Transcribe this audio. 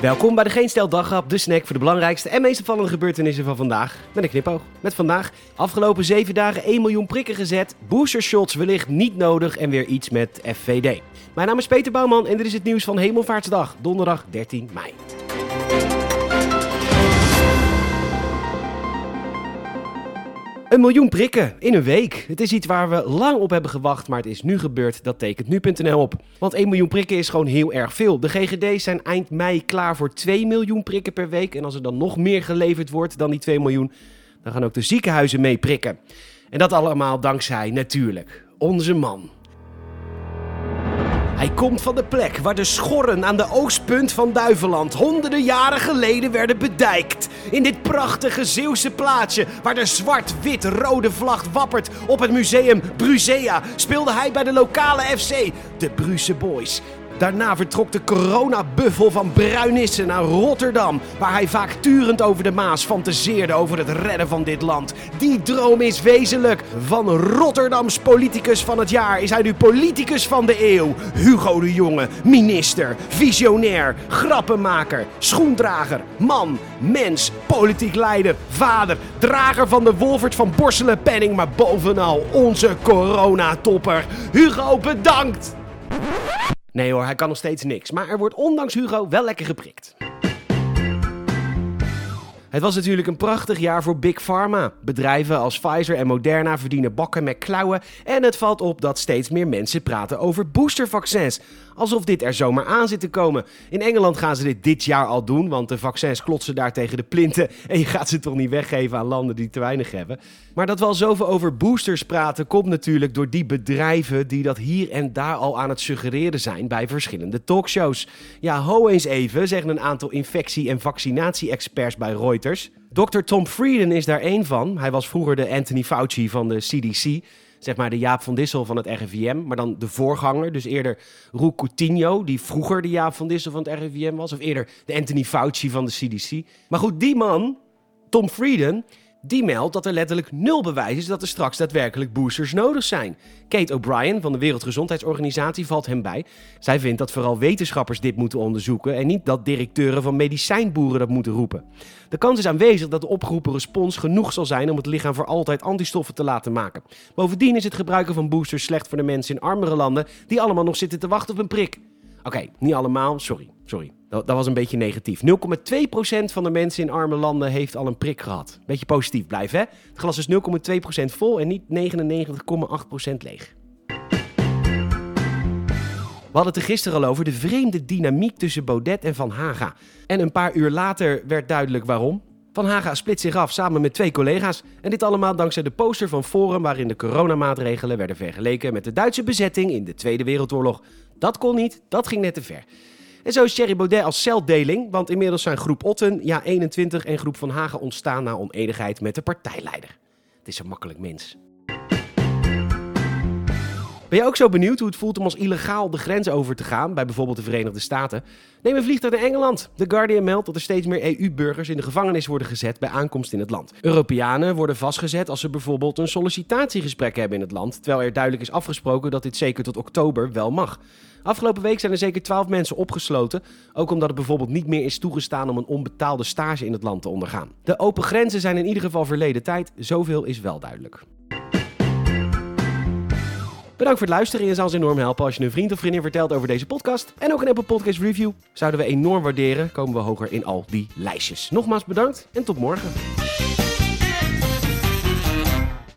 Welkom bij de Geen Stel Dagrap, de snack voor de belangrijkste en meest gebeurtenissen van vandaag. Met een knipoog. Met vandaag, afgelopen 7 dagen 1 miljoen prikken gezet, boostershots wellicht niet nodig en weer iets met FVD. Mijn naam is Peter Bouwman en dit is het nieuws van Hemelvaartsdag, donderdag 13 mei. Een miljoen prikken in een week. Het is iets waar we lang op hebben gewacht, maar het is nu gebeurd. Dat tekent nu.nl op. Want 1 miljoen prikken is gewoon heel erg veel. De GGD's zijn eind mei klaar voor 2 miljoen prikken per week. En als er dan nog meer geleverd wordt dan die 2 miljoen, dan gaan ook de ziekenhuizen mee prikken. En dat allemaal dankzij natuurlijk onze man. Hij komt van de plek waar de schorren aan de oostpunt van Duiveland honderden jaren geleden werden bedijkt. In dit prachtige Zeeuwse plaatsje waar de zwart-wit-rode vlag wappert op het museum Bruzea speelde hij bij de lokale FC, de Bruse Boys. Daarna vertrok de coronabuffel van Bruinisse naar Rotterdam, waar hij vaak turend over de Maas fantaseerde over het redden van dit land. Die droom is wezenlijk. Van Rotterdams politicus van het jaar is hij nu politicus van de eeuw. Hugo de Jonge, minister, visionair, grappenmaker, schoendrager, man, mens, politiek leider, vader, drager van de Wolfert van Borselen penning, maar bovenal onze coronatopper. Hugo, bedankt! Nee hoor, hij kan nog steeds niks. Maar er wordt ondanks Hugo wel lekker geprikt. Het was natuurlijk een prachtig jaar voor Big Pharma. Bedrijven als Pfizer en Moderna verdienen bakken met klauwen. En het valt op dat steeds meer mensen praten over boostervaccins. Alsof dit er zomaar aan zit te komen. In Engeland gaan ze dit dit jaar al doen, want de vaccins klotsen daar tegen de plinten. En je gaat ze toch niet weggeven aan landen die te weinig hebben. Maar dat we al zoveel over boosters praten, komt natuurlijk door die bedrijven die dat hier en daar al aan het suggereren zijn bij verschillende talkshows. Ja, ho eens even, zeggen een aantal infectie- en vaccinatie-experts bij Reuters. Dr. Tom Frieden is daar één van. Hij was vroeger de Anthony Fauci van de CDC zeg maar de Jaap van Dissel van het RIVM, maar dan de voorganger. Dus eerder Roel Coutinho, die vroeger de Jaap van Dissel van het RIVM was. Of eerder de Anthony Fauci van de CDC. Maar goed, die man, Tom Frieden, die meldt dat er letterlijk nul bewijs is dat er straks daadwerkelijk boosters nodig zijn. Kate O'Brien van de Wereldgezondheidsorganisatie valt hem bij. Zij vindt dat vooral wetenschappers dit moeten onderzoeken en niet dat directeuren van medicijnboeren dat moeten roepen. De kans is aanwezig dat de opgeroepen respons genoeg zal zijn om het lichaam voor altijd antistoffen te laten maken. Bovendien is het gebruiken van boosters slecht voor de mensen in armere landen die allemaal nog zitten te wachten op een prik. Oké, niet allemaal, sorry, sorry. Dat, dat was een beetje negatief. 0,2% van de mensen in arme landen heeft al een prik gehad. Beetje positief blijven, hè? Het glas is 0,2% vol en niet 99,8% leeg. We hadden het er gisteren al over de vreemde dynamiek tussen Baudet en Van Haga. En een paar uur later werd duidelijk waarom. Van Haga split zich af samen met twee collega's. En dit allemaal dankzij de poster van Forum waarin de coronamaatregelen werden vergeleken met de Duitse bezetting in de Tweede Wereldoorlog. Dat kon niet, dat ging net te ver. En zo is Thierry Baudet als celdeling, want inmiddels zijn groep Otten, ja 21 en groep Van Haga ontstaan na oneenigheid met de partijleider. Het is een makkelijk mens. Ben je ook zo benieuwd hoe het voelt om als illegaal de grens over te gaan, bij bijvoorbeeld de Verenigde Staten? Neem een vliegtuig naar Engeland. The Guardian meldt dat er steeds meer EU-burgers in de gevangenis worden gezet bij aankomst in het land. Europeanen worden vastgezet als ze bijvoorbeeld een sollicitatiegesprek hebben in het land, terwijl er duidelijk is afgesproken dat dit zeker tot oktober wel mag. Afgelopen week zijn er zeker 12 mensen opgesloten, ook omdat het bijvoorbeeld niet meer is toegestaan om een onbetaalde stage in het land te ondergaan. De open grenzen zijn in ieder geval verleden tijd, zoveel is wel duidelijk. Bedankt voor het luisteren. Je zou ons enorm helpen als je een vriend of vriendin vertelt over deze podcast. En ook een Apple Podcast Review. Zouden we enorm waarderen. Komen we hoger in al die lijstjes. Nogmaals bedankt en tot morgen.